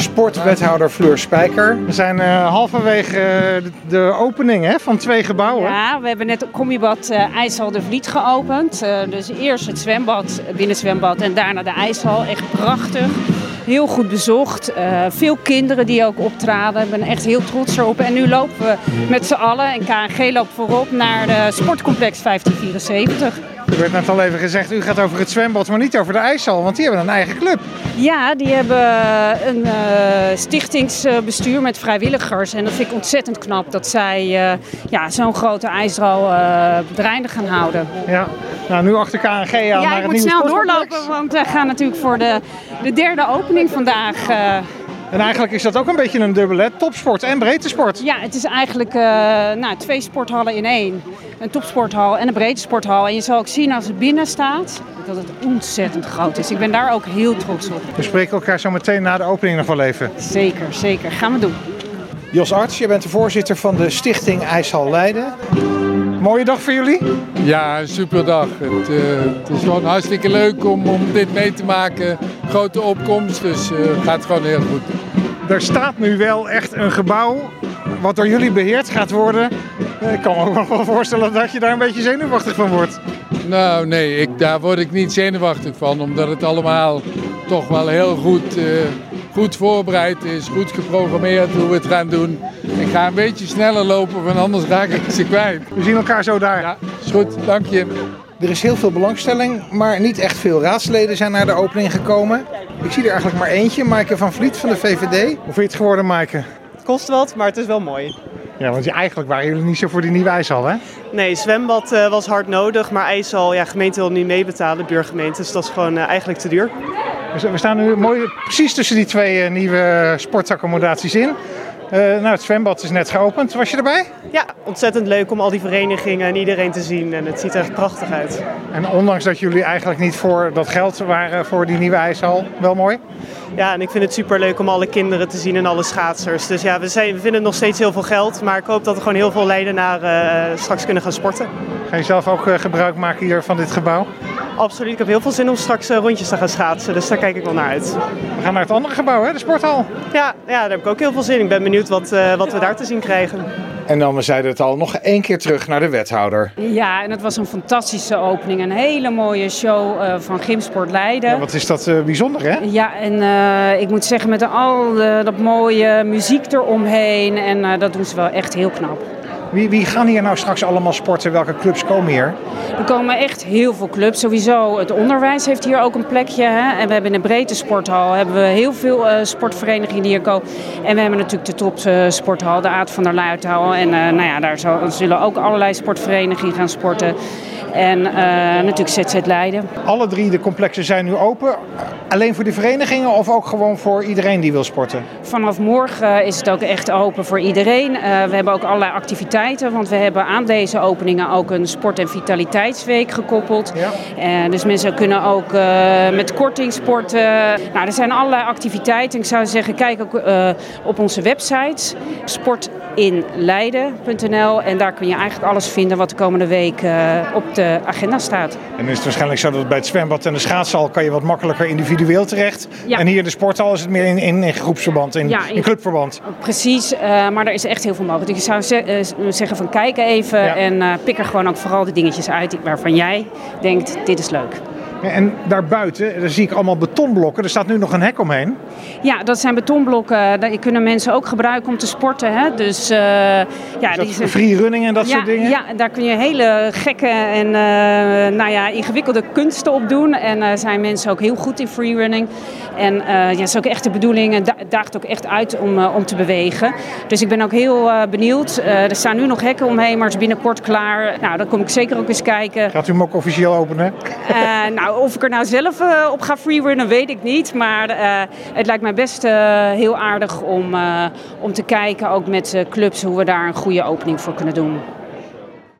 sportwethouder Fleur Spijker. We zijn uh, halverwege de, de, opening hè, van twee gebouwen. Ja, we hebben net het combibad uh, IJshal de Vliet geopend. Dus eerst het zwembad, binnenzwembad en daarna de IJshal. Echt prachtig. Heel goed bezocht. veel kinderen die ook optraden. Ik ben echt heel trots erop. En nu lopen we met z'n allen, en KNG loopt voorop, naar de sportcomplex 1574. Er werd net al even gezegd, u gaat over het zwembad, maar niet over de ijshal, want die hebben een eigen club. Ja, die hebben een uh, stichtingsbestuur met vrijwilligers. En dat vind ik ontzettend knap dat zij uh, ja, zo'n grote ijshal uh, draaiende gaan houden. Ja, nou nu achter KNG aan ja, naar het nieuwe snel doorlopen, want we gaan natuurlijk voor de, de derde opening vandaag... En eigenlijk is dat ook een beetje een dubbele, topsport en breedtesport. Ja, het is eigenlijk uh, nou, twee sporthallen in één. Een topsporthal en een breedtesporthal. En je zal ook zien als het binnen staat dat het ontzettend groot is. Ik ben daar ook heel trots op. We spreken elkaar zo meteen na de opening nog wel even. Zeker, zeker. Gaan we doen. Jos Arts, je bent de voorzitter van de stichting IJshal Leiden. Mooie dag voor jullie? Ja, een super dag. Het, uh, het, is gewoon hartstikke leuk om, om dit mee te maken. Grote opkomst, dus uh, het gaat gewoon heel goed. Er staat nu wel echt een gebouw wat door jullie beheerd gaat worden. Ik kan me ook wel voorstellen dat je daar een beetje zenuwachtig van wordt. Nou nee, ik, daar word ik niet zenuwachtig van. Omdat het allemaal toch wel heel goed, uh, goed voorbereid is. Goed geprogrammeerd hoe we het gaan doen. Ik ga een beetje sneller lopen, want anders raak ik ze kwijt. We zien elkaar zo daar. Ja, is goed. Dank je. Er is heel veel belangstelling, maar niet echt veel raadsleden zijn naar de opening gekomen. Ik zie er eigenlijk maar eentje, Maaike van Vliet van de VVD. Hoe vind je het geworden, Maaike? Het kost wat, maar het is wel mooi. Ja, want eigenlijk waren jullie niet zo voor die nieuwe ijshal, hè? Nee, zwembad uh, was hard nodig, maar ijshal, ja, gemeente wil niet meebetalen, buurgemeente. Dus dat is gewoon uh, eigenlijk te duur. We staan nu mooi precies tussen die twee uh, nieuwe sportaccommodaties in. Uh, nou, het zwembad is net geopend. Was je erbij? Ja, ontzettend leuk om al die verenigingen en iedereen te zien. En het ziet er echt prachtig uit. En ondanks dat jullie eigenlijk niet voor dat geld waren voor die nieuwe ijshal, wel mooi? Ja, en ik vind het super leuk om alle kinderen te zien en alle schaatsers. Dus ja, we, zijn, we vinden nog steeds heel veel geld. Maar ik hoop dat er gewoon heel veel Leidenaren uh, straks kunnen gaan sporten. Ga je zelf ook uh, gebruik maken hier van dit gebouw? Absoluut. Ik heb heel veel zin om straks rondjes te gaan schaatsen. Dus daar kijk ik wel naar uit. We gaan naar het andere gebouw, hè? de sporthal. Ja, ja, daar heb ik ook heel veel zin in. Ik ben benieuwd wat, uh, wat we daar te zien krijgen. En dan, we zeiden het al, nog één keer terug naar de wethouder. Ja, en het was een fantastische opening. Een hele mooie show uh, van Gymsport Leiden. Ja, wat is dat uh, bijzonder, hè? Ja, en uh, ik moet zeggen met al dat mooie muziek eromheen. En dat doen ze wel echt heel knap. Wie, wie, gaan hier nou straks allemaal sporten? Welke clubs komen hier? Er komen echt heel veel clubs. Sowieso het onderwijs heeft hier ook een plekje. Hè? En we hebben in de breedte sporthal hebben we heel veel uh, sportverenigingen die hier komen. En we hebben natuurlijk de topsporthal, uh, de Aad van der Luithal. En uh, nou ja, daar zullen ook allerlei sportverenigingen gaan sporten. En uh, natuurlijk ZZ Leiden. Alle drie de complexen zijn nu open. Alleen voor de verenigingen of ook gewoon voor iedereen die wil sporten? Vanaf morgen is het ook echt open voor iedereen. Uh, we hebben ook allerlei activiteiten. Want we hebben aan deze openingen ook een sport- en vitaliteitsweek gekoppeld. Ja. Uh, dus mensen kunnen ook met korting sporten. Nou, er zijn allerlei activiteiten. Ik zou zeggen, kijk ook op onze website. Sportinleiden.nl En daar kun je eigenlijk alles vinden wat de komende week op de agenda staat. En is het waarschijnlijk zo dat bij het zwembad en de schaatshal kan je wat makkelijker individueel terecht. Ja. En hier in de sporthal is het meer in, in, in groepsverband, in, ja, in, clubverband. Precies, uh, maar er is echt heel veel mogelijk. Dus ik zou ze uh, zeggen van kijk even ja. en uh, pik er gewoon ook vooral de dingetjes uit waarvan jij denkt dit is leuk. En daarbuiten, daar zie ik allemaal betonblokken. Er staat nu nog een hek omheen. Ja, dat zijn betonblokken. Die kunnen mensen ook gebruiken om te sporten. Hè? Dus, uh, ja, die zijn... free running en dat ja, soort dingen? Ja, daar kun je hele gekke en uh, nou ja, ingewikkelde kunsten op doen. En uh, zijn mensen ook heel goed in free running. En ja, dat is ook echt de bedoeling. Het daagt ook echt uit om, om te bewegen. Dus ik ben ook heel benieuwd. er staan nu nog hekken omheen, maar het is binnenkort klaar. Nou, dan kom ik zeker ook eens kijken. Gaat u hem ook officieel openen? nou, of ik er nou zelf uh, op ga freerunnen, weet ik niet. Maar uh, het lijkt mij best uh, heel aardig om, om te kijken, ook met clubs, hoe we daar een goede opening voor kunnen doen.